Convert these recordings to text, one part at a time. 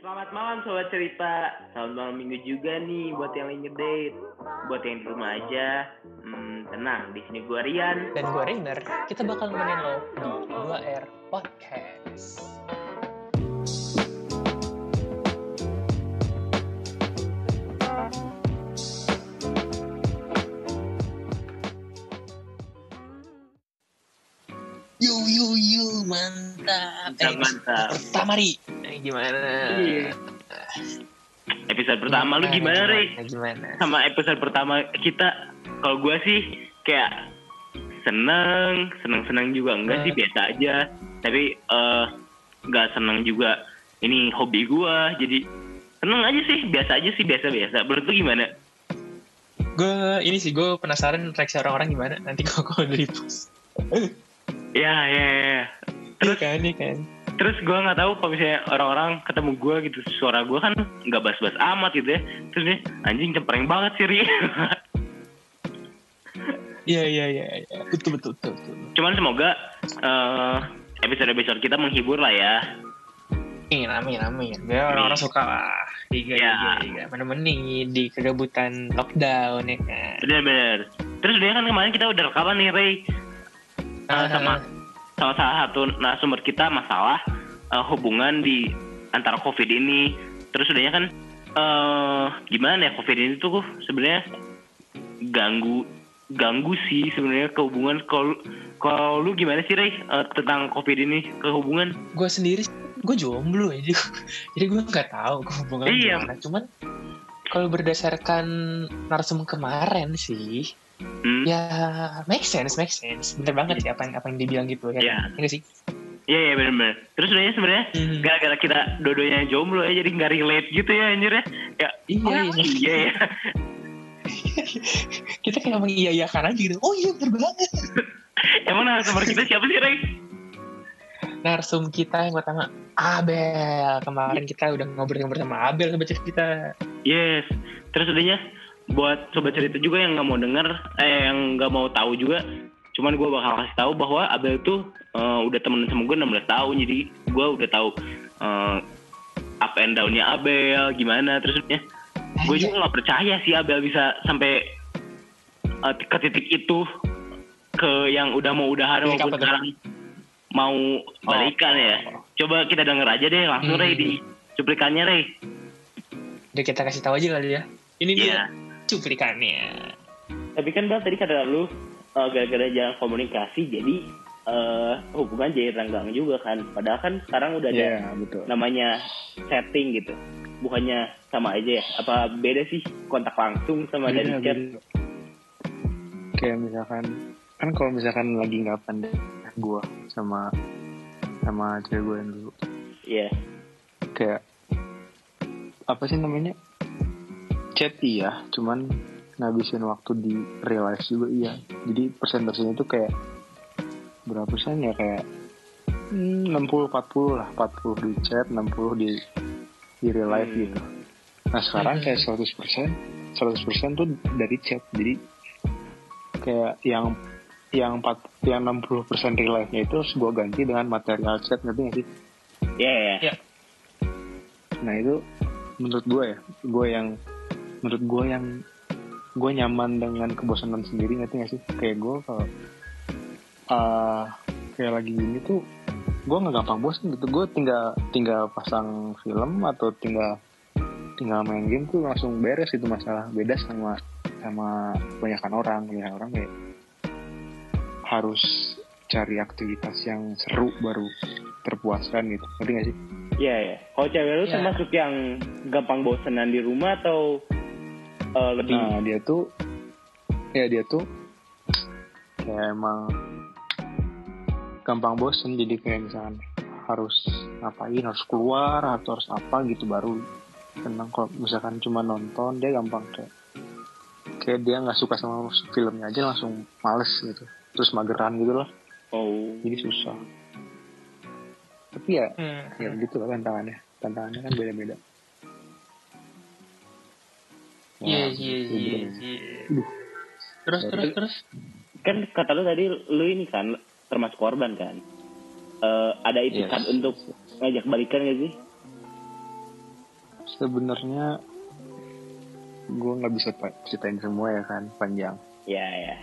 Selamat malam sobat cerita. Selamat malam minggu juga nih buat yang lagi ngedate. Buat yang di rumah aja, hmm, tenang. Di sini gua Rian. Dan gue Rainer, kita bakal nemenin lo di 2R Podcast. Yo yo yo mantap. Mantap, mantap. Pertama ri. Gimana? Iya. Episode pertama lu gimana, Rey? Gimana? Sama episode pertama kita, kalau gua sih kayak seneng, seneng-seneng juga enggak sih Hmm. biasa aja. Tapi eh nggak seneng juga. Ini hobi gua, jadi seneng aja sih, biasa aja sih, biasa-biasa. Menurut lu gimana? Gue ini sih gue penasaran reaksi orang-orang gimana nanti kalau gue udah di post. Ya, ya, ya. Terus kan, ini kan. Terus gue nggak tahu kalau misalnya orang-orang ketemu gue gitu suara gue kan nggak bas-bas amat gitu ya. Terus nih anjing cempreng banget sih Ri. Iya iya iya iya. Betul betul betul. betul. Cuman semoga eh, episode-episode kita menghibur lah ya. Amin amin amin. Biar orang-orang suka lah. Tiga Ya. tiga. Menemani di kegabutan lockdown ya kan. Bener-bener. Terus udah kan kemarin kita udah rekaman nih Ray. Eh, Ah, sama sama salah satu narasumber kita masalah eh, hubungan di antara COVID ini. Terus udahnya kan eh gimana ya COVID ini tuh sebenarnya ganggu ganggu sih sebenarnya ke hubungan kalau kalau lu gimana sih Ray eh, tentang COVID ini ke hubungan? gue sendiri gue jomblo ya jadi jadi gue nggak tahu gue hubungan Iya. gimana cuman kalau berdasarkan narsum kemarin sih Hmm? ya make sense make sense bener banget sih apa yang apa yang dibilang gitu ya Iya. kan? Iya nggak sih Iya iya benar-benar. Terus udahnya sebenarnya Hmm. gara-gara kita dodonya jomblo ya jadi nggak relate gitu ya anjir ya. Ya iya oh, iya iya ya. kita kayak ngomong iya iya kan aja gitu oh iya bener banget Emang narasumber kita siapa sih Ray? narsum kita yang pertama Abel kemarin kita udah ngobrol-ngobrol sama Abel sobat cerita Yes. Terus udahnya buat sobat cerita juga yang nggak mau denger, eh yang nggak mau tahu juga, cuman gue bakal kasih tahu bahwa Abel tuh eh, udah temen sama gue 16 tahun, jadi gue udah tahu eh, up and down-nya Abel gimana. Terus udahnya gue juga nggak percaya sih Abel bisa sampai eh, ke titik itu ke yang udah mau udahan maupun sekarang mau balikan ya. Coba kita denger aja deh langsung Hmm. Ray di cuplikannya Ray. udah kita kasih tahu aja kali ya ini Iya. dia cuplikannya Tapi kan Bang tadi kata lu eh, gara-gara jarang komunikasi jadi eh, hubungan jadi renggang juga kan. Padahal kan sekarang udah ada Iya betul. namanya setting gitu. Bukannya sama aja ya? Apa beda sih kontak langsung sama dari Beda, chat? beda. Kayak misalkan kan kalau misalkan lagi nggak pandai gue sama sama cewek gue yang dulu Iya. kayak apa sih namanya chat iya. Cuman ngabisin waktu di real life juga iya. Jadi persentasenya itu kayak berapa persen ya? Kayak hmm, 60 40 lah. 40 di chat 60 di di real life Hmm. gitu. Nah sekarang kayak 100 persen 100 persen tuh dari chat. Jadi kayak yang yang 4 yang 60 persen real life-nya itu harus gue ganti dengan material chat ngerti gak sih? Iya, iya. Iya. Nah itu menurut gue ya, gue yang menurut gue yang gue nyaman dengan kebosanan sendiri ngerti gak sih? Kayak gue kalau uh, kayak lagi gini tuh gue nggak gampang bosan gitu. Gue tinggal tinggal pasang film atau tinggal tinggal main game tuh langsung beres itu masalah. Beda sama sama kebanyakan orang, kebanyakan orang kayak harus cari aktivitas yang seru baru terpuaskan gitu. Ngerti gak sih? Iya, iya. Kalau cewek lu Iya. termasuk yang gampang bosenan di rumah atau eh, lebih Nah dia tuh ya dia tuh kayak emang gampang bosen. Jadi kayak misalkan harus ngapain harus keluar atau harus apa gitu baru tenang kalau misalkan cuma nonton dia gampang kayak kayak dia nggak suka sama filmnya aja langsung males gitu. Terus mageran gitu loh oh. jadi susah. Tapi ya hmm. ya gitu lah tantangannya. Tantangannya kan beda-beda iya iya gitu iya bener. iya. Terus terus terus Kan kata lu tadi lu ini kan termasuk korban kan? Eh, ada itikat Yes. untuk ngajak balikan gak sih? sebenarnya gue nggak bisa ceritain semua ya kan panjang ya ya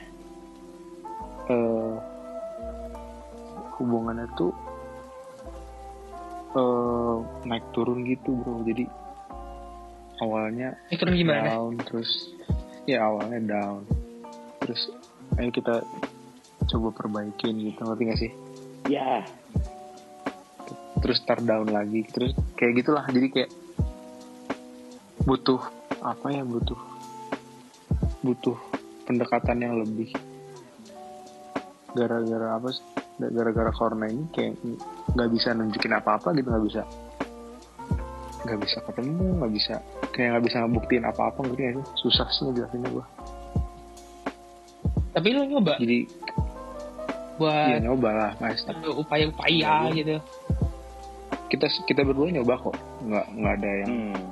eh hubungannya tuh eh naik turun gitu bro jadi awalnya itu gimana? down terus ya awalnya down. Terus ayo kita coba perbaikin gitu ngerti gak sih? Ya. Terus tar down lagi terus kayak gitulah. Jadi kayak butuh apa ya butuh butuh pendekatan yang lebih. Gara-gara apa sih? gara-gara corona ini kayak nggak bisa nunjukin apa-apa gitu nggak bisa. Nggak bisa ketemu nggak bisa kayak nggak bisa ngebuktiin apa-apa gak sih? Susah sih ngejelasinnya gue tapi lu nyoba? Jadi buat ya nyoba lah mas upaya-upaya Iya. gitu. Kita kita berdua nyoba kok. Nggak nggak ada yang hmm.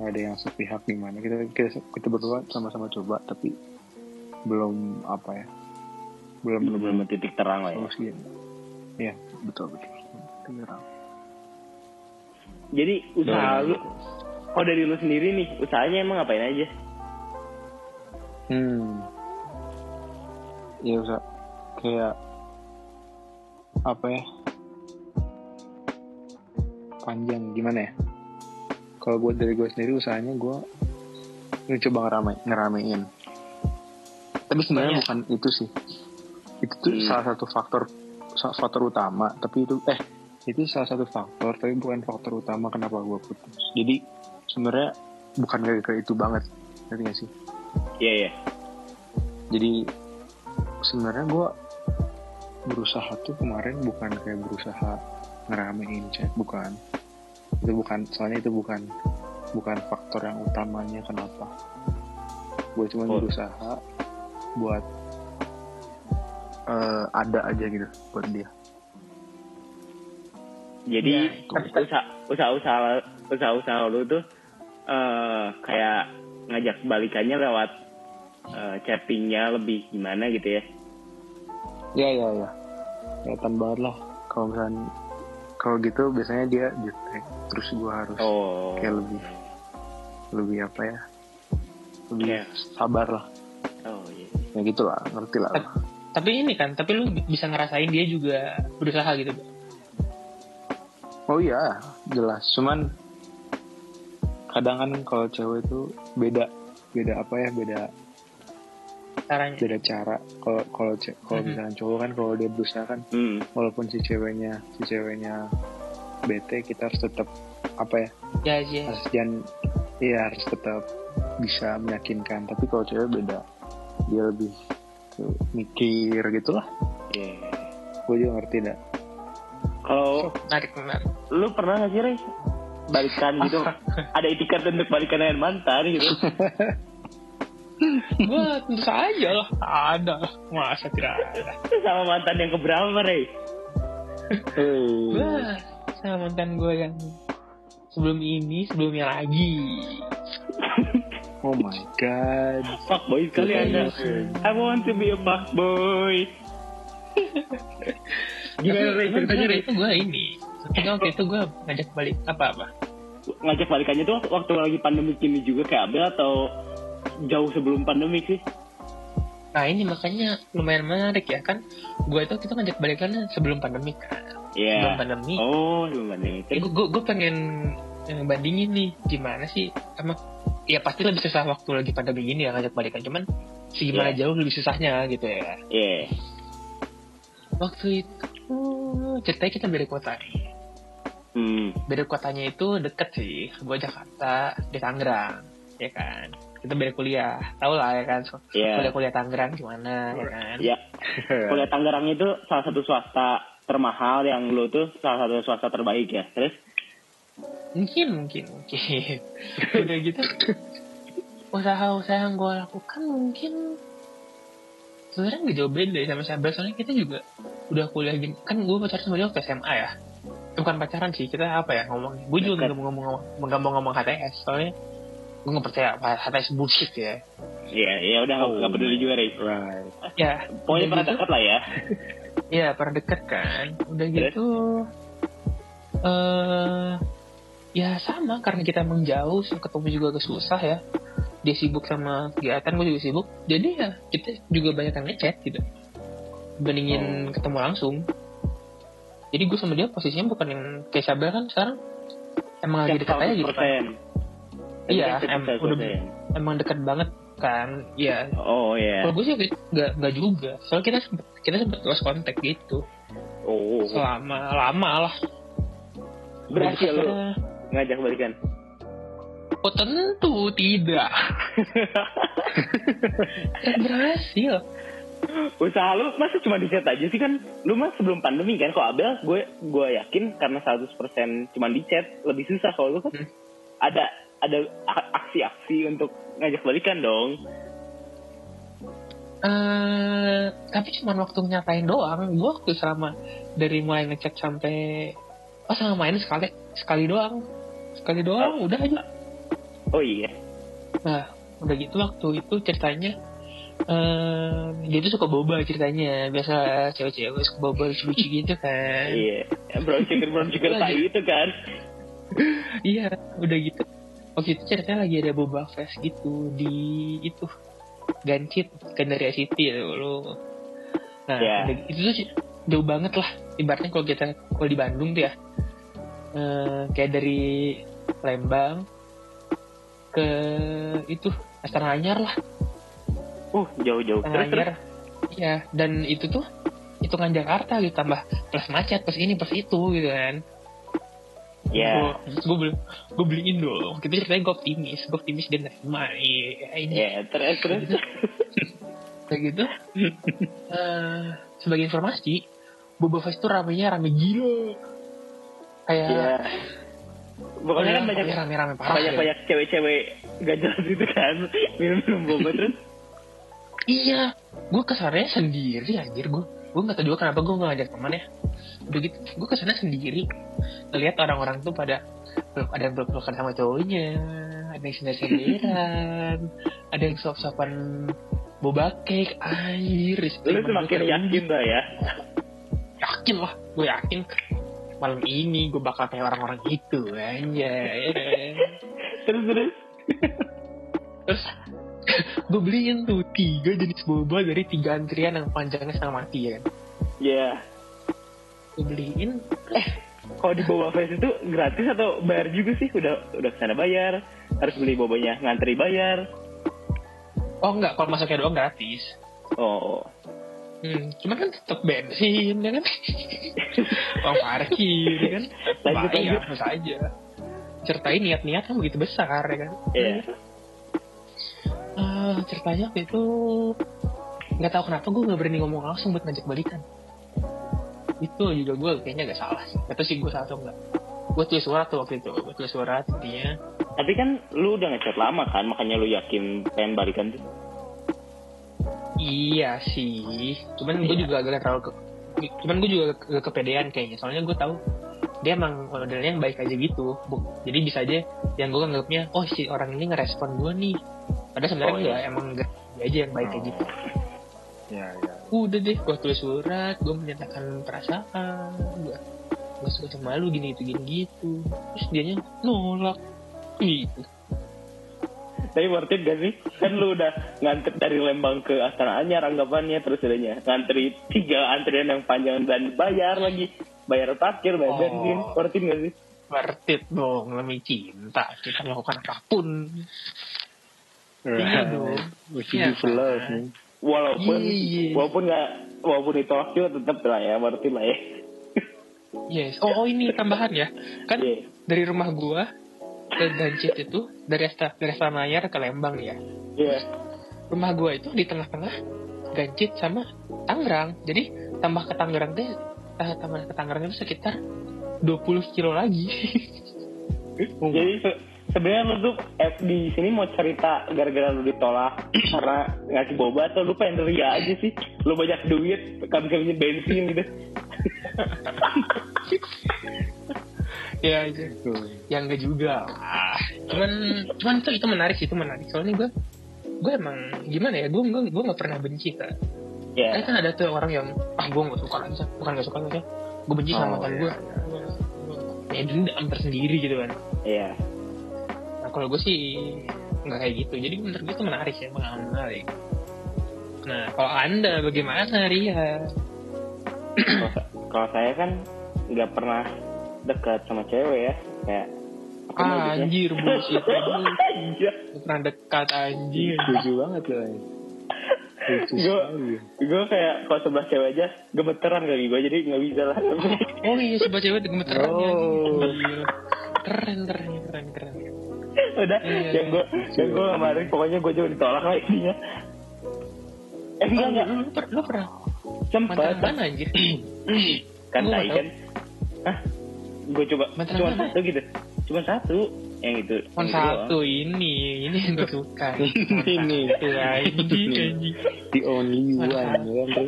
nggak ada yang sepihak gimana. Kita kita kita berdua sama-sama coba tapi belum apa ya. Belum belum belum titik terang lah ya. solusi ya betul betul. Tangerang. jadi usaha lu kalau dari lu sendiri nih usahanya emang ngapain aja? Hmm. Ya usah kayak apa ya? Panjang gimana ya? Kalau gue dari gue sendiri usahanya gue coba ngerame ngeramein. Tapi sebenarnya bukan itu sih. Itu tuh Hmm. salah satu faktor faktor utama. Tapi itu eh itu salah satu faktor tapi bukan faktor utama kenapa gue putus. Jadi sebenarnya bukan gara-gara itu banget. Ngerti gak sih? Iya iya. Jadi sebenarnya gue berusaha tuh kemarin bukan kayak berusaha ngeramein chat bukan. Itu bukan soalnya itu bukan bukan faktor yang utamanya kenapa. Gue cuma Oh. berusaha buat eh, ada aja gitu buat dia. Jadi Ya, usaha usaha usaha usaha usaha lu tuh eh kayak ngajak balikannya lewat eh, chattingnya lebih gimana gitu ya? Ya ya ya. Kelihatan banget lah kalau misalnya kalau gitu biasanya dia jutek. Terus gue harus oh. kayak lebih lebih apa ya? Lebih Kayak- sabar lah. Oh iya. Ya gitu lah ngerti lah. Tapi ini kan tapi lu bisa ngerasain dia juga berusaha gitu oh iya jelas. Cuman kadang kan kalau cewek itu beda beda apa ya beda caranya. beda cara. Kalau kalau kalau Mhm. misalnya cowok kan kalau dia berusaha kan hmm. walaupun si ceweknya si ceweknya bete kita harus tetap apa ya ya ya. harus jangan iya harus tetap bisa meyakinkan. Tapi kalau cewek beda. Dia lebih ke mikir gitulah iya. Gue juga ngerti dah kalau menarik menarik. lu pernah gak sih Ray balikan gitu. Ada etiket untuk balikan dengan mantan gitu. Gua tentu saja lah. Ada. Masa tidak ada? Sama mantan yang keberapa Ray hey. gua sama mantan gua yang sebelum ini sebelumnya lagi. Oh my god. Fuckboy sekali anda I want to be a fuckboy gimana Ray? ceritanya Ray? itu gua ini. Ketika waktu itu gua ngajak balik apa apa? Ngajak balikannya tuh waktu, lagi pandemi ini juga kayak Abel atau jauh sebelum pandemi sih? Nah ini makanya lumayan menarik ya kan? Gua itu kita ngajak balikannya sebelum pandemi kan? Iya. sebelum pandemi. Oh, sebelum pandemi. Eh, gue gue pengen eh, bandingin nih gimana sih? Emang ya pasti lebih susah waktu lagi pandemi gini ya ngajak balikan cuman segimana Iya. jauh lebih susahnya gitu ya. Iya. waktu itu ceritanya kita beda kota nih. Hmm. beda kotanya itu deket sih gue Jakarta di Tangerang ya kan? Kita beda kuliah tau lah ya kan? Iya. kuliah kuliah Tangerang gimana ya kan? Ya, kuliah Tangerang itu salah satu swasta termahal yang lu tuh salah satu swasta terbaik ya. Terus? Mungkin mungkin mungkin. Udah gitu usaha-usaha yang gue lakukan mungkin sebenarnya nggak jauh beda sama sahabat soalnya kita juga udah kuliah gini. Kan gue pacaran sama dia waktu SMA ya. Eh, bukan pacaran sih kita apa ya ngomong gue juga nggak mau ngomong nggak mau ngomong HTS soalnya gue nggak percaya apa HTS bullshit ya. Ya ya udah nggak Oh. peduli juga Ray. right. Ya Pokoknya pernah gitu, dekat lah ya. ya pernah deket kan. Udah Terus? gitu eh ya sama. Karena kita emang jauh ketemu juga agak susah ya dia sibuk sama kegiatan gue juga sibuk jadi ya kita juga banyak yang ngechat gitu bandingin ketemu langsung jadi gue sama dia posisinya bukan yang kayak Sabel kan sekarang emang lagi dekat aja gitu kan. Iya, em, udah emang dekat banget kan. Iya. Oh iya. Kalau gue sih gak, gak juga. Soalnya kita sempet, kita sempet lost kontak gitu. Oh. Selama lama lah. Berhasil lu ngajak balikan. Oh tentu tidak. Kan berhasil. Usaha lu masa cuma di chat aja sih kan? Lu mah sebelum pandemi kan kok Abel gue gue yakin karena 100% cuma di chat lebih susah kalau lu kan Hmm. ada ada aksi-aksi untuk ngajak balikan dong. eh tapi cuma waktu nyatain doang. Gue waktu selama dari mulai ngechat sampai oh sama main sekali sekali doang. Sekali doang udah aja. Oh iya. Nah, udah gitu waktu itu ceritanya eh dia tuh suka boba ceritanya. Biasa cewek-cewek suka boba lucu-lucu gitu kan. Iya. Brown sugar brown sugar tai itu kan. iya, udah gitu. Waktu itu ceritanya lagi ada boba fest gitu di itu Gancit dari ICT ya lu. Nah, Iya. udah- itu tuh jauh banget lah. Ibaratnya kalau kita kalau di Bandung tuh ya eh, kayak dari Lembang ke itu Astana Anyar lah. Uh, jauh-jauh. Astana Terus. Anyar. Iya, dan itu tuh hitungan Jakarta gitu tambah plus macet plus ini plus itu gitu kan. Ya. gue beli gue beliin dong kita ceritanya gue optimis gue optimis dia nerima iya ini Ya, terus terus. kayak gitu Eh, sebagai informasi Boba Fest tuh ramenya rame gila kayak Iya. Pokoknya kan banyak rame rame parah banyak ya. banyak cewek-cewek gak jelas itu kan minum-minum boba terus. iya gue kesannya sendiri anjir gue gue nggak tahu juga kenapa gue nggak ngajak teman ya udah gitu gue ke sana sendiri ngeliat orang-orang tuh pada peluk- ada yang peluk-pelukan sama cowoknya ada yang sender-senderan ada yang sop-sopan boba cake anjir itu Lu semakin yakin dah ya. yakin lah gue yakin malam ini gue bakal kayak orang-orang itu anjay Terus terus. terus gue beliin tuh tiga jenis boba dari tiga antrian yang panjangnya sama mati ya kan Ya. gue beliin Kalau di boba fest itu gratis atau bayar juga sih? Udah udah ke sana bayar. Harus beli bobanya ngantri bayar. oh enggak kalau masuknya doang gratis Oh. Hmm, cuman kan tetap bensin ya kan? Uang parkir ya kan? Lanjut, bayar lanjut. harus aja. Ceritain niat-niat kan begitu besar ya kan? Iya. Ah, ceritanya waktu itu nggak tahu kenapa gue nggak berani ngomong langsung buat ngajak balikan. Itu juga gue kayaknya agak salah sih. Atau sih gue salah atau enggak gue tulis surat tuh waktu itu gue tulis surat intinya. Tapi kan lu udah ngechat lama kan, makanya lu yakin pengen balikan tuh. Iya sih. Cuman gue Iya. juga agak terlalu ke, cuman gue juga agak kepedean kayaknya. Soalnya gue tahu dia emang modelnya yang baik aja gitu. Bu- jadi bisa aja yang gue anggapnya oh si orang ini ngerespon gue nih. Padahal sebenarnya Oh, iya. enggak emang enggak dia aja yang baik kayak gitu. Ya, ya. udah deh gue tulis surat gue menyatakan perasaan gue gue suka sama lu gini gitu gini gitu. Terus dianya nolak. Gitu Tapi worth it gak sih? Kan lu udah ngantri dari Lembang ke Astana Anyar anggapannya terus adanya ngantri tiga antrian yang panjang dan bayar lagi. Bayar parkir, bayar Oh. bensin. Worth it gak sih? worth it dong namanya cinta kita melakukan apa pun Iya dong. Iya do for love nih. Walaupun Iya, iya. walaupun nggak walaupun ditolak juga tetap lah ya worth it lah ya. yes oh, oh ini tambahan ya kan Iya. dari rumah gua ke Gancit itu dari Asta dari Astana Anyar ke Lembang ya Iya. rumah gua itu di tengah-tengah Gancit sama Tangerang jadi tambah ke Tangerang teh eh, tambah ke Tangerang itu sekitar 20 kilo lagi Jadi se- sebenarnya lu tuh eh, di sini mau cerita gara-gara lu ditolak karena ngasih boba atau lu pengen ria aja sih? Lu banyak duit, kan bisa bensin gitu. ya itu yang enggak juga lah cuman cuman itu itu menarik sih itu menarik soalnya gue gue emang gimana ya gue gue gue nggak pernah benci kan Ya. kan ada tuh orang yang ah gue nggak suka aja bukan nggak suka aja gue benci sama Oh, mantan iya, gue ya dendam tersendiri gitu kan Iya. Nah kalau gue sih nggak kayak gitu. Jadi menurut gue itu menarik ya, pengalaman menarik. Nah kalau anda bagaimana Ria? Kalau saya kan nggak pernah dekat sama cewek ya, kayak Ah, anjir bullshit. Iya. Lu pernah dekat anjir. Lucu banget loh. ya. Gue gue kayak kalau sebelah cewek aja gemeteran kali gue jadi nggak bisa lah. Oh iya sebuah cewek gemeteran ya. Oh. Anjir. Keren keren keren keren. Udah, Iya, yang gue yang gue kemarin pokoknya gue juga ditolak lah intinya. Eh enggak Oh, enggak lu, lu, per- lu pernah sempet mantan mana anjir? kan tai nggak kan. Hah? Gue coba Mantan cuma mana? satu gitu. Cuma satu yang itu. Cuma yang itu doang. satu ini, ini yang gue suka. Ini. Anjing. The only one ya kan.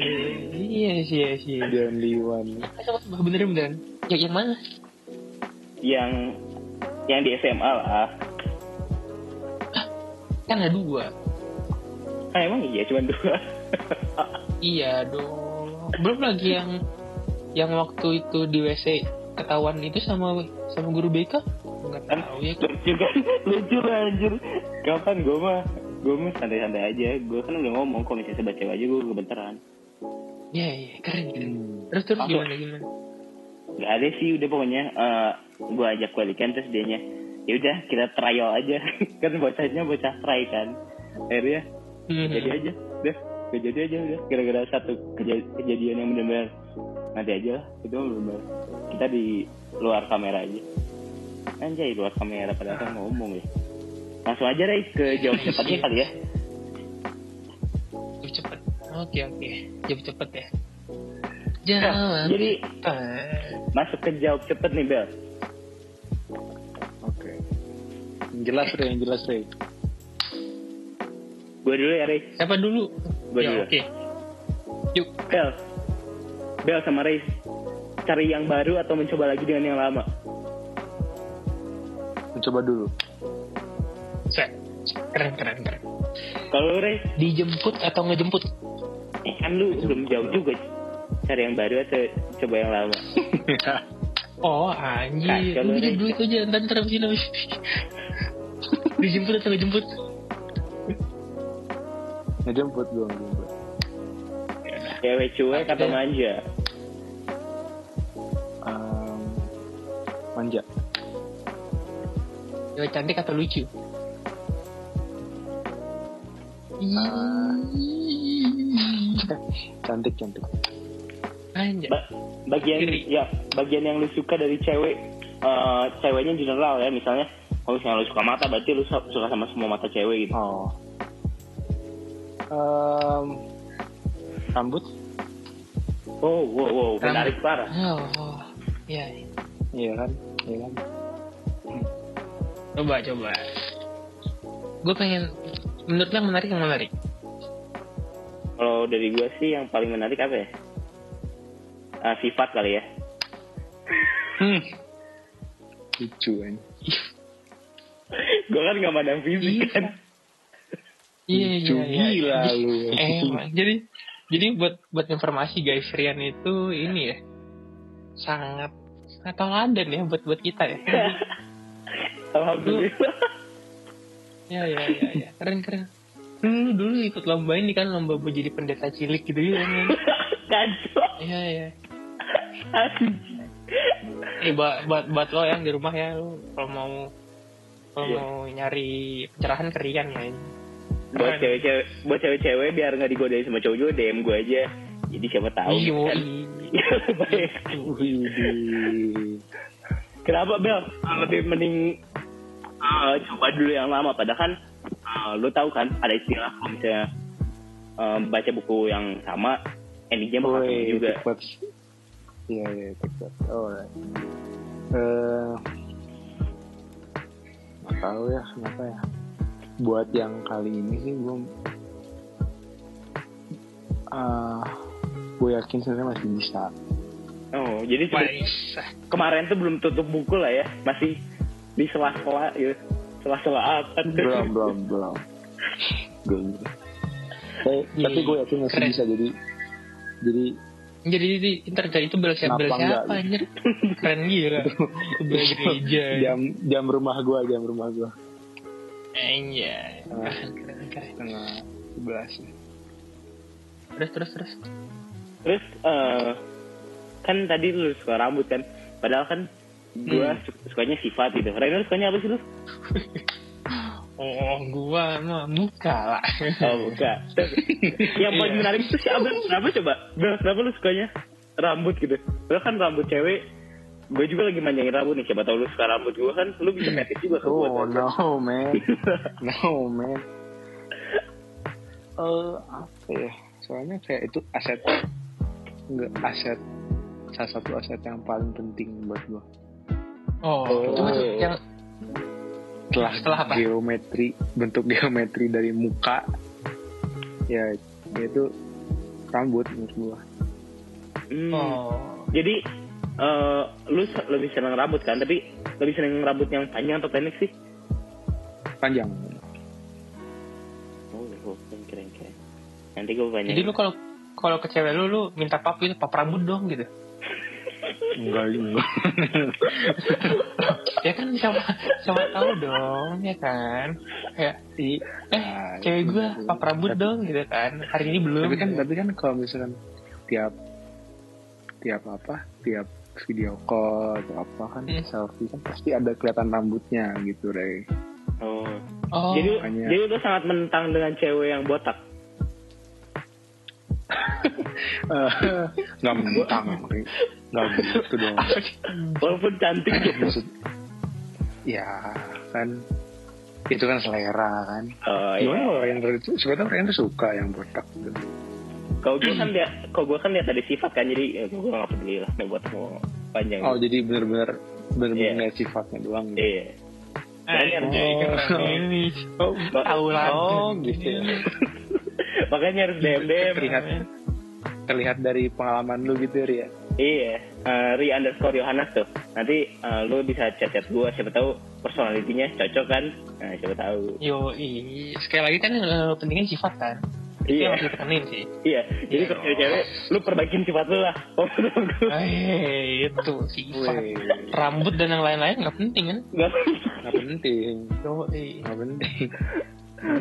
Iya sih, iya sih. The only one. Coba beneran beneran. Yang yang mana? Yang yang di SMA lah. Kan ada dua. Ah emang iya cuma dua. Iya dong. Belum lagi yang yang waktu itu di WC ketahuan itu sama sama guru BK? Enggak Kan tahu ya. lucu kan lucu lah anjir. Kapan gue mah gue mah santai-santai aja. Gue kan udah ngomong kalau misalnya cewek aja gue gemeteran. Iya, iya, keren keren. Hmm. Terus terus Apa? gimana gimana? Gak ada sih udah pokoknya eh gue ajak balikan terus dianya ya udah kita trial aja kan bocahnya bocah try kan akhirnya Hmm. jadi aja udah gak jadi aja udah gara-gara satu keja- kejadian yang benar-benar nanti aja lah itu benar-benar kita di luar kamera aja anjay luar kamera padahal kan ngomong ya langsung aja deh ke jawab cepatnya kali ya Jawab cepet. Oke oke. Jawab cepet ya. Nah, Jawab. jadi cepet. masuk ke jawab cepet nih Bel Oke. Yang jelas Rey, yang jelas Rey. gue dulu ya Rey Siapa dulu? Gua ya, dulu. Oke. Yuk. Bel Bel sama Rey cari yang baru atau mencoba lagi dengan yang lama Mencoba dulu. Set. Keren keren keren. kalau Rey Dijemput atau ngejemput? eh, kan lu belum jauh juga cari yang baru atau coba yang lama Oh anjir. Kacau Lu itu aja. Ntar ntar abis ini. Dijemput atau ngejemput? Ngejemput gue, ngejemput. Cewek cuek atau manja Um, manja. Cewek cantik atau lucu? Cantik, cantik. Anjir. Ba- bagian Kiri. ya bagian yang lu suka dari cewek eh, ceweknya general ya misalnya kalau misalnya lu suka mata berarti lu su- suka sama semua mata cewek gitu Oh. Um, rambut? oh wow wow menarik parah Oh, oh. Iya. iya. Iya kan? Iya kan? Coba coba. Gue pengen menurut lo yang menarik yang menarik. kalau dari gua sih yang paling menarik apa ya Ah, sifat kali ya Hmm. Lucu kan? gua kan nggak mandang fisik Iya. kan Iya iya iya. gila lu. Emang jadi jadi buat buat informasi guys Rian itu ini ya sangat sangat teladan ya buat buat kita ya. alhamdulillah ya ya ya ya keren keren. Lu dulu ikut lomba ini kan lomba buat jadi pendeta cilik gitu ya kacau Iya iya. Eh buat buat buat lo yang di rumah ya lu kalau mau kalau Iya. mau nyari pencerahan ke Rian ya. Buat cewek-cewek buat cewek-cewek biar nggak digodain sama cowok juga DM gua aja jadi siapa tahu Iya, kan. Baik. Widih. Kenapa Bel? Lebih mending uh, coba dulu yang lama. Padahal kan uh, lu tahu kan ada istilah kalau misalnya uh, baca buku yang sama, endingnya bakal sama juga. Iya, iya, cepat. Alright. Eh, nggak tahu ya, kenapa ya. Buat yang kali ini sih gue, ah, gue yakin sebenarnya masih bisa. Oh, jadi kemarin tuh belum tutup buku lah ya, masih di sela-sela ya. Sela-sela apa belum, belum, belum. belum. Tapi, Iya, tapi gue yakin masih keren. bisa. Jadi, jadi Jadi di ntar itu bel siapa bel siapa anjir? Keren gila. Itu bel gereja. jam jam rumah gua jam rumah gua Anjay. Ah. Keren keren keren. setengah sebelas Terus terus terus. Terus eh, kan tadi lu suka rambut kan. Padahal kan gua Hmm. su- sukanya sifat gitu. Rainer sukanya apa sih lu? Oh, gua mah muka lah. Oh bukan. yang paling Iya. menarik itu siapa? Kenapa coba? Bel, kenapa lu sukanya rambut gitu? Padahal kan rambut cewek gue juga lagi manjangin rambut nih siapa tahu lu suka rambut gue kan lu bisa fetish juga ke gue oh no man no man eh apa ya soalnya kayak itu aset enggak aset salah satu aset yang paling penting buat gua Oh, Oh. itu masuk yang setelah, Setelah apa? geometri bentuk geometri dari muka ya itu rambut menurut gua Hmm. oh. Jadi eh, lu lebih seneng rambut kan? Tapi lebih seneng rambut yang panjang atau pendek sih? panjang Oh, oh keren keren. Nanti gue banyak. Jadi lu kalau kalau ke cewek lu lu minta pap itu pap rambut dong gitu. enggak enggak ya kan siapa siapa tahu dong ya kan. Kayak I- eh Nah, cewek gua itu. pap rambut Tapi- dong gitu kan. Hari ini belum. tapi kan gitu. tapi kan kalau misalkan tiap tiap apa tiap video call atau apa kan Hmm. selfie kan pasti ada kelihatan rambutnya gitu Ray Oh. oh, Jadi makanya. jadi lu sangat menentang dengan cewek yang botak. Eh, nggak mentang nggak gitu dong Walaupun cantik gitu. maksud ya kan itu kan selera kan Oh, gimana iya. kalau Render itu sebenarnya Render suka yang botak gitu Kalau gue kan lihat, kalau gue kan lihat ada sifat kan, jadi ya, gue gak peduli lah, nih buat mau panjang. oh jadi bener-bener bener-bener Iya. ngeliat sifatnya doang gitu. Iya. Anjay, keren ini. oh, oh gitu ya. Makanya harus DM DM. terlihat terlihat dari pengalaman lu gitu Ria Iya, eh, Ri underscore Yohanes tuh. Nanti eh, lu bisa chat-chat gue, siapa tahu personalitinya cocok kan? Nah, siapa tahu. Yo, i- sekali lagi kan eh, pentingnya sifat kan. Itu Iya. yang harus ditekenin sih. Iya, jadi Iya kalau cewek-cewek, lu perbaikin sifat lu lah. Oh. Eh, itu sifat. Rambut dan yang lain-lain nggak penting kan? Nggak nggak penting nggak penting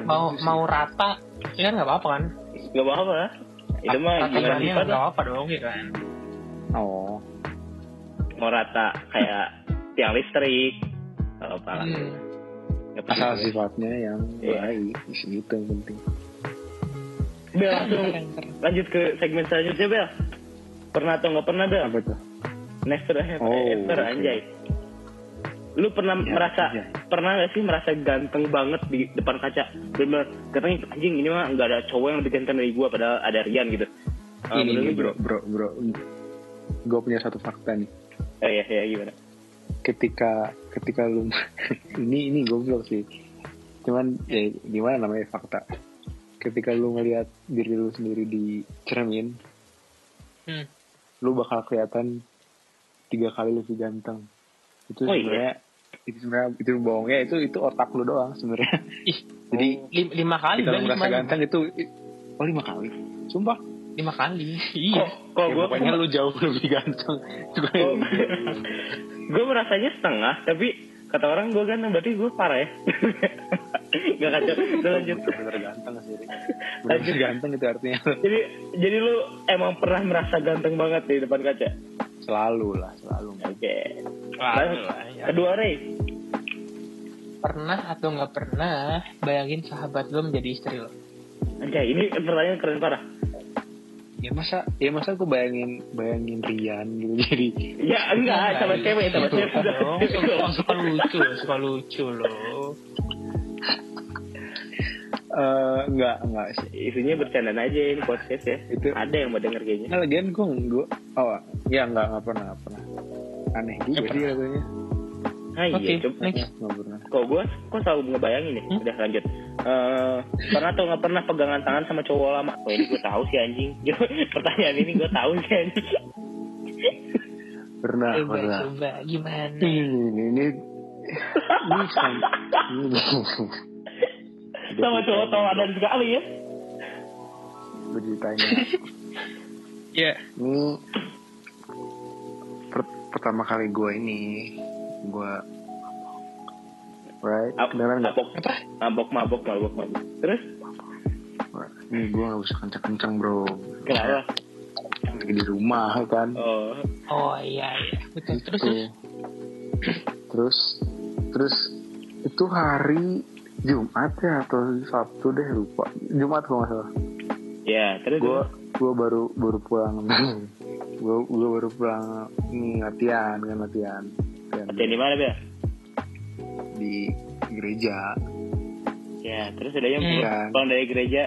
mau mau rata, ya kan nggak apa-apa kan? nggak apa-apa lah. Itu mah gimana sifat nggak lah. apa-apa dong, ya kan? oh Mau rata kayak tiang listrik. Kalau apa lah. Hmm. Asal sifatnya yang Iya. baik itu yang penting Bel, langsung Keren, keren. lanjut ke segmen selanjutnya, Bel. Pernah atau nggak pernah, Bel? apa tuh Never have Oh, ever, oke. anjay. Lu pernah Ya, merasa, iya. pernah gak sih merasa ganteng banget di depan kaca? Bener-bener, ganteng anjing ini mah nggak ada cowok yang lebih ganteng dari gua, padahal ada Rian gitu. Ah, ini menurut nih lu bro bro bro gue punya satu fakta nih Oh iya, iya gimana? ketika ketika lu ini ini goblok sih cuman ya gimana namanya fakta ketika lu ngelihat diri lu sendiri di cermin Hmm. lu bakal kelihatan tiga kali lebih ganteng itu Oh, iya? sebenarnya itu sebenarnya itu bohongnya itu itu otak lu doang sebenarnya Ih, jadi lim- lima kali kita Bel, merasa lima, ganteng itu oh lima kali sumpah lima kali. Kok, Iya. kok ya, gua pokoknya lu jauh lebih ganteng Oh. gue merasanya setengah, tapi kata orang gue ganteng, berarti gue parah ya. Gak kacau, udah lanjut. bener ganteng sih bener ganteng itu artinya Jadi, jadi lu emang pernah merasa ganteng banget di depan kaca? selalu lah selalu Oke. Lalu lah, ya. Kedua, Ray. Pernah atau nggak pernah bayangin sahabat lo menjadi istri lo? Anjay, ini pertanyaan keren parah. ya masa ya masa aku bayangin bayangin Rian gitu jadi Ya enggak, sama cewek, sama cewek udah. dong. Suka, lucu suka lucu loh. Eh enggak enggak sih Isinya bercandaan aja ini podcast ya. Itu- Ada yang mau denger kayaknya. nah lagian gue gue oh ya enggak enggak pernah enggak pernah aneh juga sih katanya Ah iya, coba. next. enggak pernah Kok gue, kok selalu ngebayangin nih. Hmm? Udah lanjut. Eh, pernah atau nggak pernah pegangan tangan sama cowok lama? Oh ini gue tahu sih anjing. Pertanyaan ini gue tahu sih anjing. pernah Coba, pernah coba, gimana? ini ini ini ini ini sama cowok tawanan sekali ya. beritanya Ya. Ini per- pertama kali gue ini gue right Ap- kedengeran nggak? mabok Apa? mabok mabok mabok mabok terus Ini gue nggak usah kencang-kencang bro. kenapa Lagi di rumah kan. oh Oh iya iya. Betul. Terus Tuh. terus. Terus terus itu hari Jumat ya atau Sabtu deh lupa. Jumat kalau nggak salah. ya terus Gue gue baru baru pulang. gue gue baru pulang nih latihan kan latihan. Latihan latihan di mana ya di gereja. ya terus udah yang pulang pulang dari gereja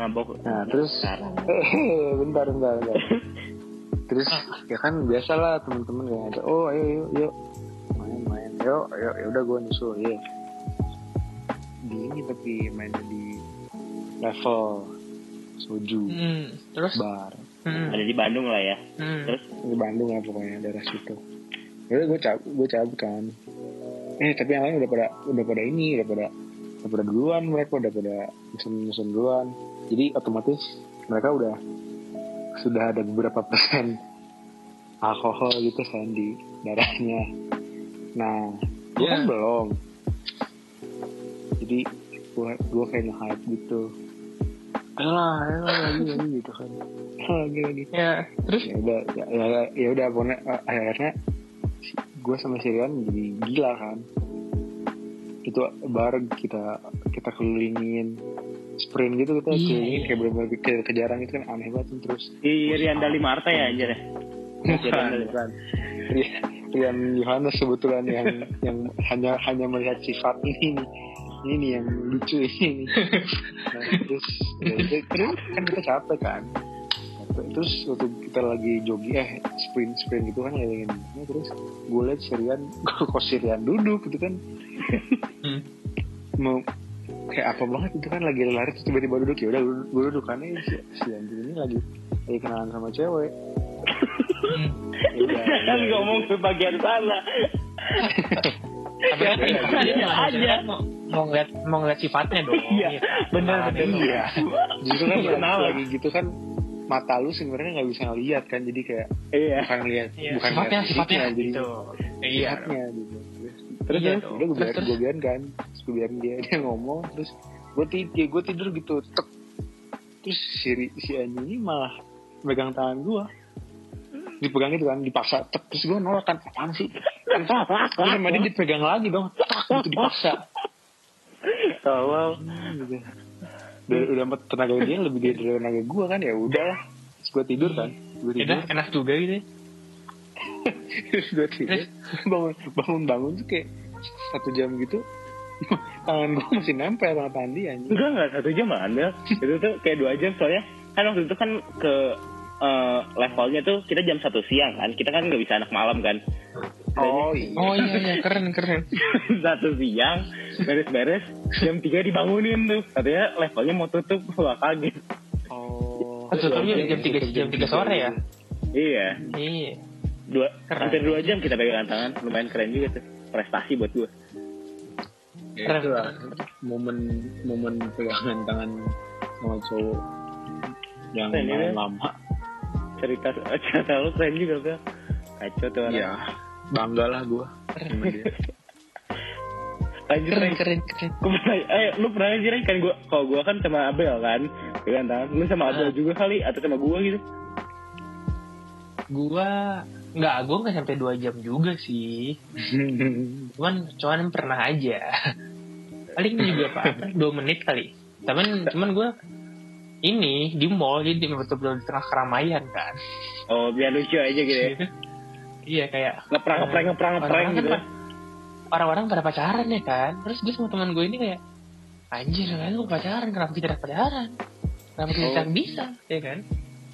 mabok Nah terus eh bentar bentar bentar. Terus ya kan biasa lah teman-teman kayak oh ayo yuk yuk main main yuk ayo ya udah gue nyusul ya. Di ini tapi mainnya di level soju Hmm. Terus. bar Hmm. ada di Bandung lah ya Hmm. terus di Bandung lah pokoknya daerah situ. Udah gue cabut gue cabut kan. Eh tapi yang lain udah pada udah pada ini udah pada udah pada duluan mereka udah pada musim musim duluan. Jadi otomatis mereka udah sudah ada beberapa persen alkohol gitu kan di darahnya. Nah, gue kan Ya. belum. Jadi gue gue kayak nge-hype gitu. Ayolah, ayolah lagi lagi gitu kan. lagi lagi Ya. Terus. ya udah ya ya, ya udah pokoknya eh, akhirnya gue sama si Rian jadi gila kan itu bar kita kita kelilingin sprint gitu kita Iya, kelilingin iya. kayak bener-bener ke kejaran itu kan aneh banget terus di Rianda Limarta ya anjir ya bukan bukan Rian, Rian Yohanes kebetulan yang yang hanya hanya melihat sifat ini nih ini yang lucu ini nih. nah, terus ya terus kan kita capek kan terus waktu kita lagi jogging eh sprint sprint gitu kan ngelilingin dunia, terus gue liat si Rian kok si Rian duduk gitu kan Hmm. mau kayak apa banget itu kan lagi lari terus tiba-tiba duduk ya udah gue duduk kan eh, si, si anjing ini lagi lagi kenalan sama cewek Hmm. ya udah kan ngomong ke bagian sana Tapi Iya, iya, dia aja. mau mau ngeliat mau ngeliat sifatnya dong. Iya, bener, Nah, bener. iya. Justru kan Iya, lagi, kenal. lagi gitu kan mata lu sebenarnya nggak bisa ngeliat kan jadi kayak iya. bukan ngeliat Iya, bukan sifatnya ngeliat sifatnya. jadi gitu. Iya. sifatnya gitu. Terus, Iya udah gue Terus, biarin terus. gue biarin kan terus gue biarin dia dia ngomong terus gue tidur gue tidur gitu tek. Terus si si anjing ini malah megang tangan gue dipegang gitu kan dipaksa tek. Terus gue nolak kan apaan sih terus sama dia dipegang lagi dong. Gitu dipaksa. Tolong. Hmm, gitu. udah tenaga dia lebih gede dari tenaga gue kan ya udah. Terus gue tidur kan gue Ya tidur. Udah enak juga gitu. ya. terus gue tidur bangun bangun bangun tuh kayak satu jam gitu. Tangan gue masih nempel sama dia anjing. enggak enggak satu jam Andel. Itu tuh kayak dua jam soalnya kan waktu itu kan ke eh, levelnya tuh kita jam satu siang kan. Kita kan nggak bisa anak malam kan Oh iya. Oh iya iya keren keren. satu siang beres-beres jam tiga dibangunin tuh katanya levelnya mau tutup wah kaget Oh. Oh, tutupnya jam tiga jam tiga sore ya. iya Iya. dua Keren. hampir dua jam kita pegangan tangan lumayan keren juga tuh prestasi buat gue Ya, itu lah momen momen pegangan tangan sama cowok yang Keren ya, lama. cerita cerita lu keren juga Bel kacau tuh orang Iya. Bangga lah gue. lanjut Keren Ren. keren keren. Gue pernah, eh, lu pernah aja Ren? kan gue, kalau gue kan sama Abel kan, pegangan tangan. Lu sama Abel Ah. juga kali, atau sama gue gitu? Gua nggak, gua nggak sampai dua jam juga sih. Cuman, cuman pernah aja. Paling juga pak, dua menit kali. Cuman, cuman gua ini di mall jadi betul-betul di tengah keramaian kan. Oh, biar lucu aja gitu ya. iya kayak Ngeprang, ngeprang, ngeprang, ngeprang orang-orang gitu. kan, orang-orang pada pacaran ya kan. Terus gue sama teman gue ini kayak anjir kan lu pacaran kenapa kita tidak pacaran? Kenapa kita Oh. tidak bisa ya kan?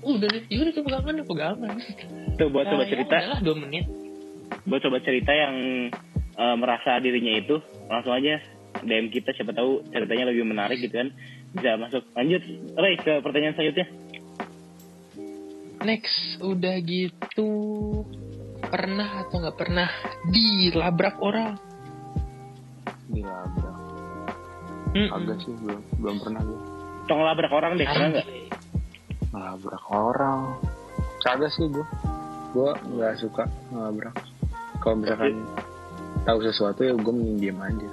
Udah deh, ya udah pegangan, udah pegangan. Tuh, buat coba Nah, ya cerita, udahlah dua menit. buat coba cerita yang eh, merasa dirinya itu, langsung aja DM kita, siapa tahu ceritanya lebih menarik gitu kan. Bisa masuk. Lanjut, Ray, ke pertanyaan selanjutnya. Next, udah gitu pernah atau nggak pernah dilabrak orang? Dilabrak. Mm-mm. Agak sih belum belum pernah gue. Tong labrak orang deh, pernah nggak? Ngelabrak orang. kagak sih gue gue nggak suka ngelabrak kalau misalkan tahu sesuatu ya gue mending diem aja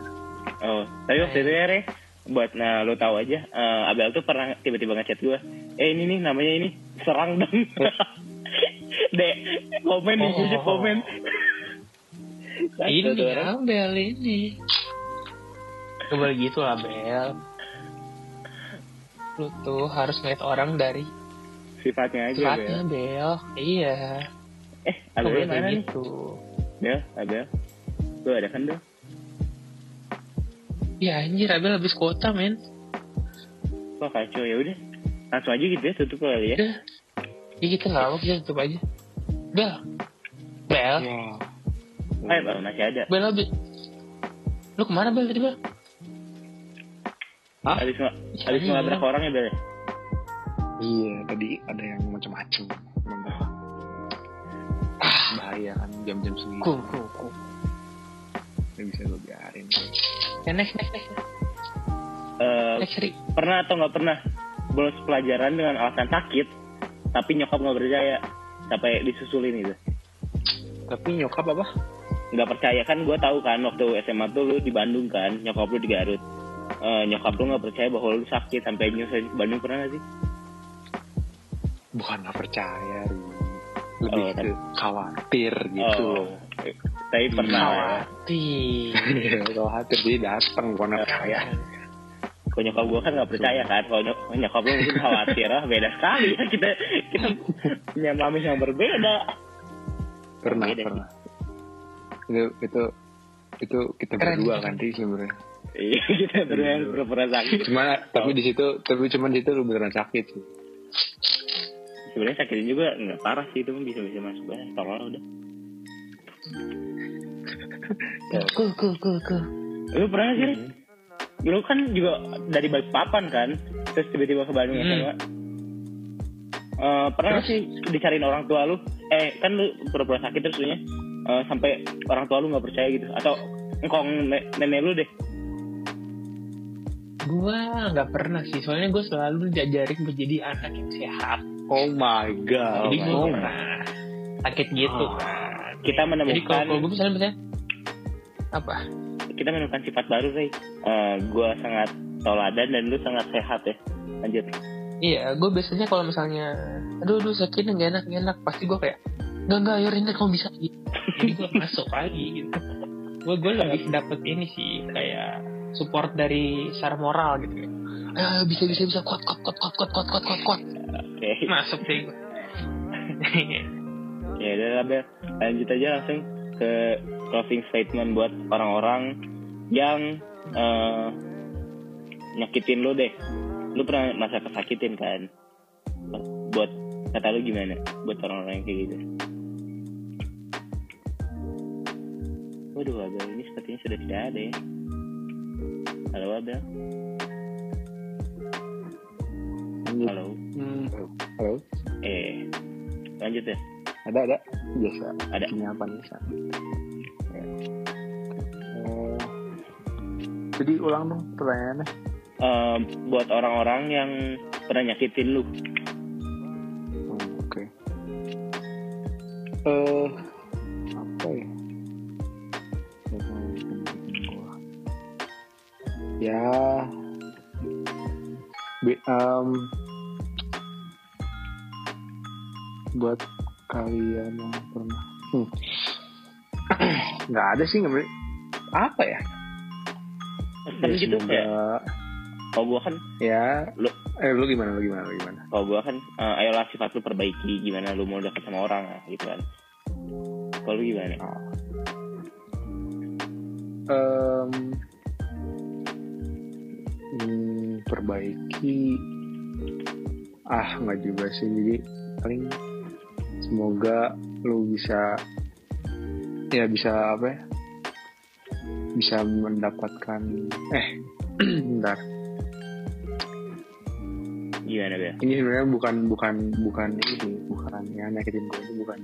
Oh, tapi waktu itu ya, Re, buat nah lo tahu aja, eh, Abel tuh pernah tiba-tiba ngechat gue, eh ini nih namanya ini serang dong. Dek, komen nih, Oh. oh. komen. ini. Abel ini boleh gitu lah Bel Lu tuh harus ngeliat orang dari sifatnya aja, sifatnya Bel. Bel Iya Eh, Abel boleh mana kayak nih? gitu Bel, Abel. Lu ada kan, Bel? Ya anjir Abel habis kuota men Wah kacau, ya udah. Langsung aja gitu ya, tutup kali ya. Udah Ya kita gak apa kita tutup aja Bel Bel ya Eh, Bel, masih ada. Bel habis Lu ke mana Bel tadi Bel? Hah? Habis, habis Iya. ngelabrak orang ya, Bel? ya? iya tadi ada yang macam-macam ah bahaya kan jam-jam segitu Cool cool cool nggak bisa gue biarin Ya next next next Eh, Next Ri pernah atau nggak pernah bolos pelajaran dengan alasan sakit tapi nyokap nggak percaya sampai disusulin gitu tapi nyokap apa? Nggak percaya. Kan gue tahu kan waktu SMA tuh lu di Bandung kan nyokap lu di Garut. Eh, nyokap lu nggak percaya bahwa lu sakit sampai nyusul ke Bandung pernah gak sih? Bukan nggak percaya lebih Oh, kan. ke khawatir gitu oh, eh, tapi pernah ya. Khawatir. Khawatir jadi datang bukan nggak percaya nyokap gue kan nggak percaya kan. Kalau nyok- nyokap lu mungkin khawatir ah beda sekali. Ya kita kita punya mami yang berbeda. Pernah Beda. pernah. Itu itu itu kita Keren, berdua kan Ri sebenarnya. Iya kita berdua yang pura-pura sakit. Cuma tapi di situ tapi cuma di situ lu beneran sakit sih. Sebenarnya sakitnya juga nggak parah sih itu bisa bisa masuk banget tolong udah. Cool cool cool cool. Lu pernah sih? Lu kan juga dari Balikpapan kan terus tiba-tiba ke Bandung Hmm. SMA Eh, pernah nggak sih dicariin orang tua lu? Eh kan lu pura-pura sakit terus eh, sampai orang tua lu nggak percaya gitu. Atau engkong ne- nenek lu deh. Gua nggak pernah sih, soalnya gue selalu diajarin menjadi anak yang sehat. oh my god. Jadi gue oh pernah sakit gitu. Oh. kita Jadi kalau menemukan kalau gue misalnya misalnya apa? Kita menemukan sifat baru Ray Eh, gua sangat toladan dan lu sangat sehat ya lanjut Iya, gue biasanya kalau misalnya, aduh, aduh sakit nih, gak enak, gak enak, pasti gue kayak, nggak nggak, ayo Rinda kamu bisa gitu. Jadi gue masuk lagi gitu. Gue gue lebih dapet ini sih kayak support dari secara moral gitu. Ayo bisa bisa bisa kuat kuat kuat kuat kuat kuat kuat kuat kuat. oke Masuk deh gue. ya udah Bel lanjut aja langsung ke closing statement buat orang-orang yang eh, nyakitin lu deh. Lu pernah masa kesakitin kan? Buat kata lu gimana? Buat orang-orang yang kayak gitu. Waduh Abel ini sepertinya sudah tidak ada ya. Halo Abel. Halo. Hmm, halo. Eh lanjut ya. Ada ada. Biasa. Ada. ini apa nih Sa? Eh, jadi ulang dong pertanyaannya. Eh, buat orang-orang yang pernah nyakitin lu. Hmm, oke. Eh apa ya? Ya. Be- em, buat kalian yang pernah Hmm. nggak ada sih nggak apa ya kan Ya, gitu semoga- kayak kalau gua kan ya. Lu- eh lu gimana lu gimana lu gimana? kalau gua kan eh, ayolah sifat lu perbaiki gimana lu mau dekat sama orang gitu kan. Kalau lu gimana? Em, hmm, perbaiki. Ah nggak juga sih. Jadi paling semoga lu bisa ya bisa apa ya bisa mendapatkan eh bentar gimana ya ini sebenarnya bukan bukan bukan ini bukan ya nyakitin gue ini bukan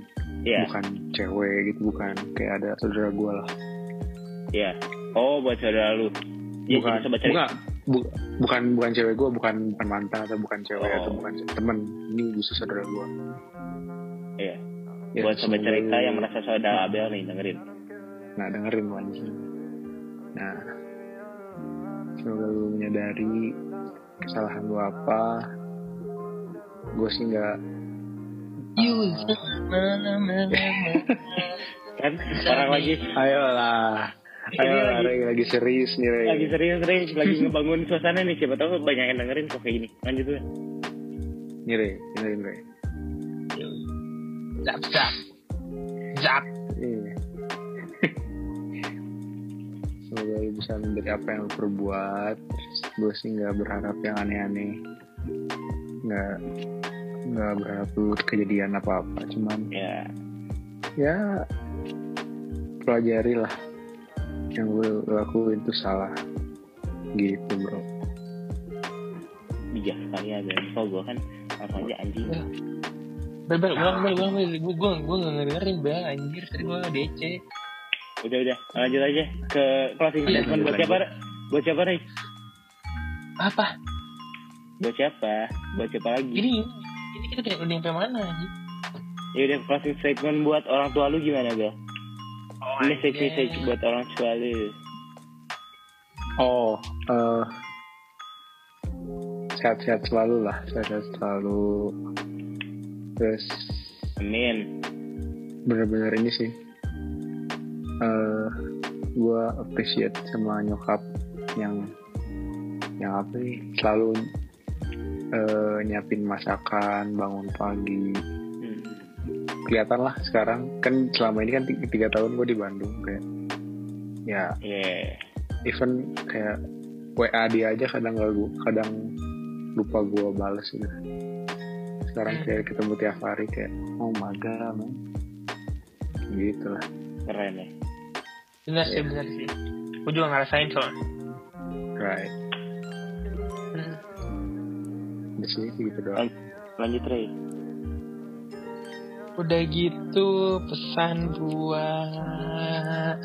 Iya, bukan cewek gitu bukan kayak ada saudara gue lah iya. Oh, buat saudara lu. Ya, bukan sobat cerita. bukan bu- bukan bukan cewek gue bukan bukan mantan atau bukan cewek Oh. atau bukan temen ini khusus saudara gue Iya. Ya, Buat sobat cerita yang merasa saudara Abel nih dengerin. Nah dengerin anjing Nah Semoga lu menyadari Kesalahan lu apa. Gue sih gak You Kan orang lagi Ayolah. Ini Ayolah lagi- Ray, lagi serius nih Ray lagi serius Rey, lagi ngebangun suasana nih. Siapa tahu banyak yang dengerin kok kayak gini. Lanjut tuh. Nih Ray Dengerin Ray Zap zap. Zap. Iya Semoga lu bisa menjadi apa yang lu perbuat Gue sih gak berharap yang aneh-aneh Gak Gak berharap lu kejadian apa-apa Cuman Ya, ya pelajari lah yang gue lakuin itu salah gitu bro bijak sekali ya Abel. Kok gue kan langsung aja anjing. Ya. Bel, bel, ulang, bel, ulang, bel. Gue, gue, gue gak ngedengerin, bel. Anjir, tadi gue DC. Udah udah, lanjut aja ke closing Iya, statement buat siapa? Buat siapa Rey? Apa? Buat siapa? Buat siapa lagi? Ini, ini kita udah udah sampai mana, anjir? Ya udah closing statement buat orang tua lu gimana Bel? Oh, Message message buat orang tua lu. oh eh sehat-sehat selalu lah sehat-sehat selalu terus Amin. bener-bener ini sih eh gue appreciate sama nyokap yang yang apa sih selalu eh nyiapin masakan bangun pagi Hmm. kelihatan lah sekarang kan selama ini kan tiga, tiga tahun gue di Bandung kayak ya Yeah. even kayak WA dia aja kadang gak gua, kadang lupa gue bales gitu sekarang kayak ketemu tiap hari kayak oh my god man gitu lah Keren ya. Bener sih, bener sih. Gue juga ngerasain soalnya. right Hmm. di sini sih gitu doang Lanjut Rey. Udah gitu pesan buat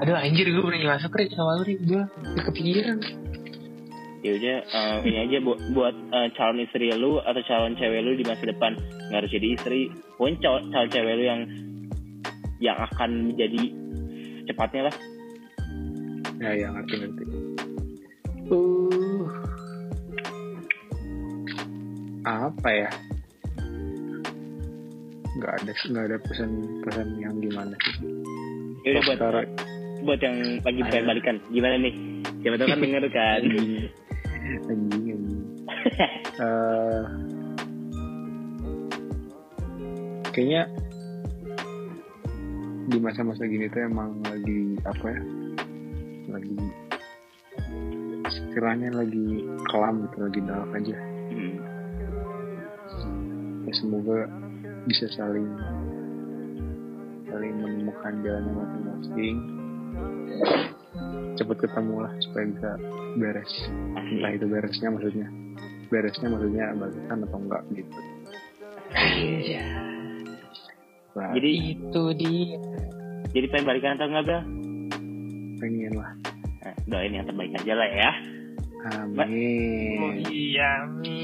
Aduh anjir gue berani masuk Rik sama lu Rik Gue kepikiran Ya udah eh, ini aja bu- buat eh, calon istri lu atau calon cewek lu di masa depan nggak harus jadi istri. Pokoknya calon, calon cewek lu yang yang akan jadi cepatnya lah. ya ya ngerti ngerti uh apa ya nggak ada nggak ada pesan pesan yang gimana sih Ya udah buat Sekarang. buat yang lagi pengen balikan gimana nih? Siapa tahu kan denger kan. anjing Eh, kayaknya di masa-masa gini tuh emang lagi apa ya lagi istilahnya lagi kelam gitu lagi dark aja. Hmm. ya semoga bisa saling saling menemukan jalannya masing-masing. Cepet ketemu lah supaya bisa beres. Entah itu beresnya maksudnya beresnya maksudnya balikan atau enggak gitu. Iya Nah, Jadi Itu dia jadi pengen balikan atau enggak Bel? pengen lah Nah, doain yang terbaik aja lah ya. Oh amin iya Mi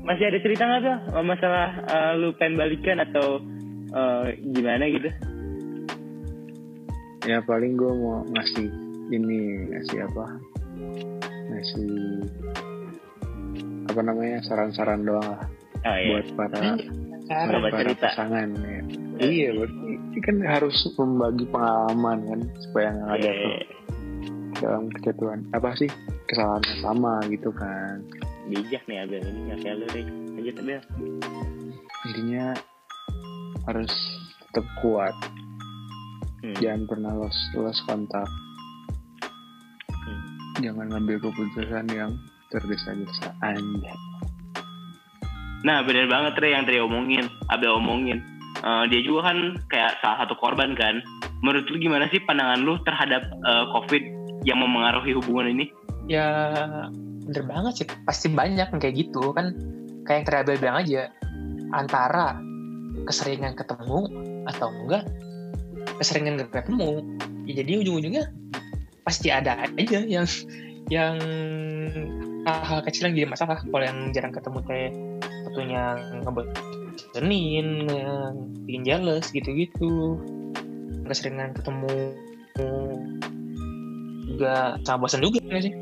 Masih ada cerita nggak Bel? Oh, Masalah eh, lu pengen balikan atau eh, gimana gitu? ya paling gue mau ngasih ini ngasih apa ngasih apa namanya saran-saran doang lah Oh iya. buat para Coba para cerita. pasangan ya. iya berarti ini kan harus membagi pengalaman kan supaya nggak ada tuh Eh, dalam kejatuhan apa sih kesalahan yang sama gitu kan bijak nih Abel ini nggak kayak lu Rik. Lanjut Abel. intinya harus tetap kuat Hmm. jangan pernah los los kontak Hmm. jangan ngambil keputusan yang tergesa-gesa anjay Nah bener banget Re yang tadi omongin, Abel omongin. Eh, dia juga kan kayak salah satu korban kan. Menurut lu gimana sih pandangan lu terhadap eh, COVID yang memengaruhi hubungan ini? Ya bener banget sih Pasti banyak yang kayak gitu kan Kayak yang Abel bilang aja Antara keseringan ketemu Atau enggak Keseringan gak ketemu ya, Jadi ujung-ujungnya Pasti ada aja yang Yang hal-hal kecil yang jadi masalah Kalau yang jarang ketemu teh satunya yang bikin jealous gitu-gitu keseringan ketemu juga bosan juga nggak sih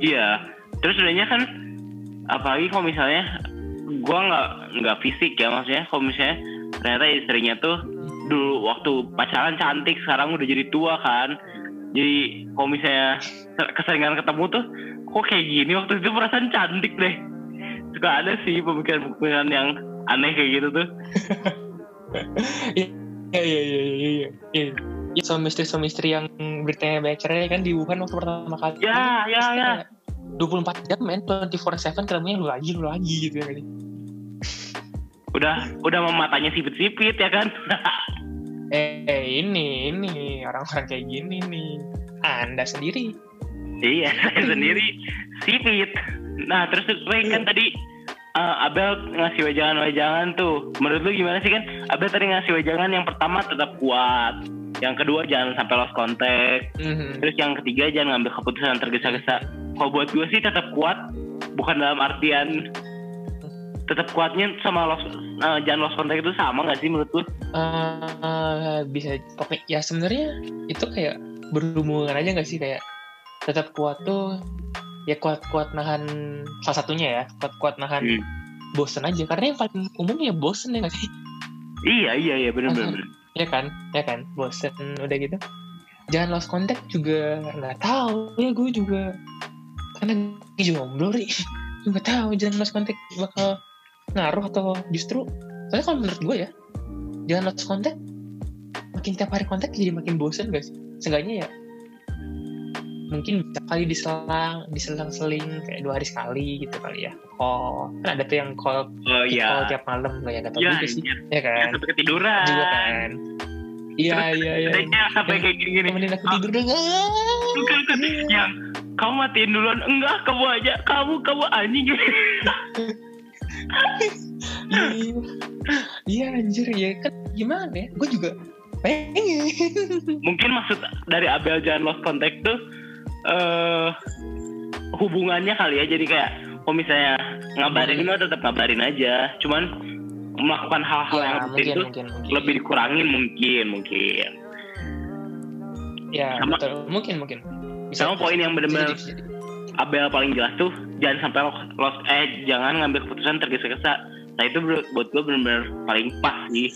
Iya. Terus sebenarnya kan apalagi kalau misalnya gua nggak nggak fisik ya maksudnya kalau misalnya ternyata istrinya tuh dulu waktu pacaran cantik sekarang udah jadi tua kan. Jadi kalau misalnya ser- keseringan ketemu tuh kok kayak gini waktu itu perasaan cantik deh. Suka ada sih pemikiran-pemikiran yang aneh kayak gitu tuh. Iya iya iya iya iya. Iya. Ya, suami istri suami istri yang beritanya banyak cerai kan di Wuhan waktu pertama kali. Ya, ya, ya. kayak 24 jam men 24/7 ketemunya lu lagi lu lagi gitu ya kan. Udah udah mematanya sipit-sipit ya kan. Eh, eh, ini ini orang-orang kayak gini nih. Anda sendiri. Iya, saya sendiri sipit. Nah, terus Ray kan tadi eh, Abel ngasih wejangan-wejangan tuh. Menurut lu gimana sih kan? Abel tadi ngasih wejangan yang pertama tetap kuat. Yang kedua jangan sampai lost contact. Mhm. Terus yang ketiga jangan ngambil keputusan tergesa-gesa. Kalau buat gue sih tetap kuat. Bukan dalam artian tetap kuatnya sama lost, eh, jangan lost contact itu sama gak sih menurut lu? Eh, bisa pokoknya ya sebenarnya itu kayak berhubungan aja nggak sih kayak tetap kuat tuh ya kuat-kuat nahan salah satunya ya. Kuat-kuat nahan Hmm. bosen aja. Karena yang paling umum ya bosen ya nggak sih? Iya, iya, iya, bener-bener. ya kan? Ya kan? Bosen udah gitu. Jangan lost contact juga. Nggak tahu. Ya gue juga. Karena gue jomblo gue nggak tahu jangan lost contact bakal ngaruh atau justru soalnya kalau menurut gue ya jangan lost contact makin tiap hari kontak jadi makin bosen gak sih? Seenggaknya ya mungkin bisa kali diselang diselang-seling kayak dua hari sekali gitu kali ya. Call kan ada tuh yang call, Oh call iya. tiap malam nggak ya? Tahu Iya, juga sih. iya. ya kan? Sampai ketiduran. juga kan? Iya iya iya. Adanya sampai kayak gini-gini. temenin aku tidur dong yang kamu matiin duluan. Enggak kamu aja. Kamu kamu anjing. Iya. Iya anjir. Ya kan gimana ya? Gue juga pengen. Mungkin maksud dari Abel jangan lost contact tuh eh hubungannya kali ya. Jadi kayak kalau misalnya ngabarin mah tetap ngabarin aja. Cuman melakukan hal-hal yang ya rutin mungkin tuh mungkin mungkin. lebih dikurangin mungkin mungkin. Ya sama- betul. Mungkin mungkin. Sama poin yang benar-benar Bisa bisa. Abel paling jelas tuh jangan sampai lo- lost eh jangan ngambil keputusan tergesa-gesa. Nah itu buat gue benar-benar paling pas sih.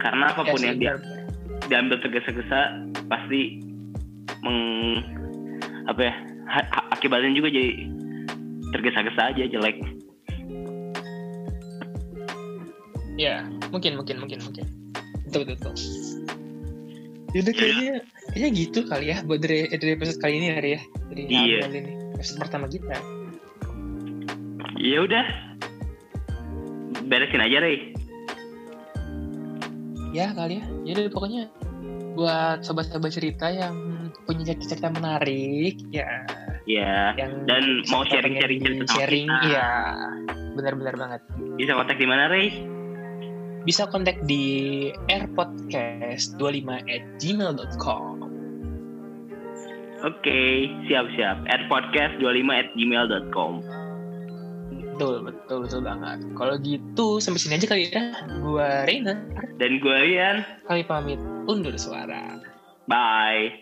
Karena apa pun Ya yang dia diambil tergesa-gesa pasti meng apa ya akibatnya juga jadi tergesa-gesa aja jelek Ya, mungkin, mungkin, mungkin, mungkin. Betul, betul, betul. Yaudah kayaknya, kayaknya gitu kali ya buat dari, dari episode kali ini hari ya. Dari Iya. Ini. Episode pertama kita. ya udah beresin aja Rey Ya kali ya. Jadi pokoknya buat sobat-sobat cerita yang punya cerita-cerita menarik, ya ya yang Dan mau sharing-sharing sharing, kita. iya benar-benar banget. bisa kontak di mana Rey Bisa kontak di airpodcast25 at gmail.com. oke siap-siap at podcast 25 at gmail.com Betul, betul, betul banget. Kalau gitu, sampai sini aja kali ya. Gua Reina, dan gue Rian kami pamit undur suara. bye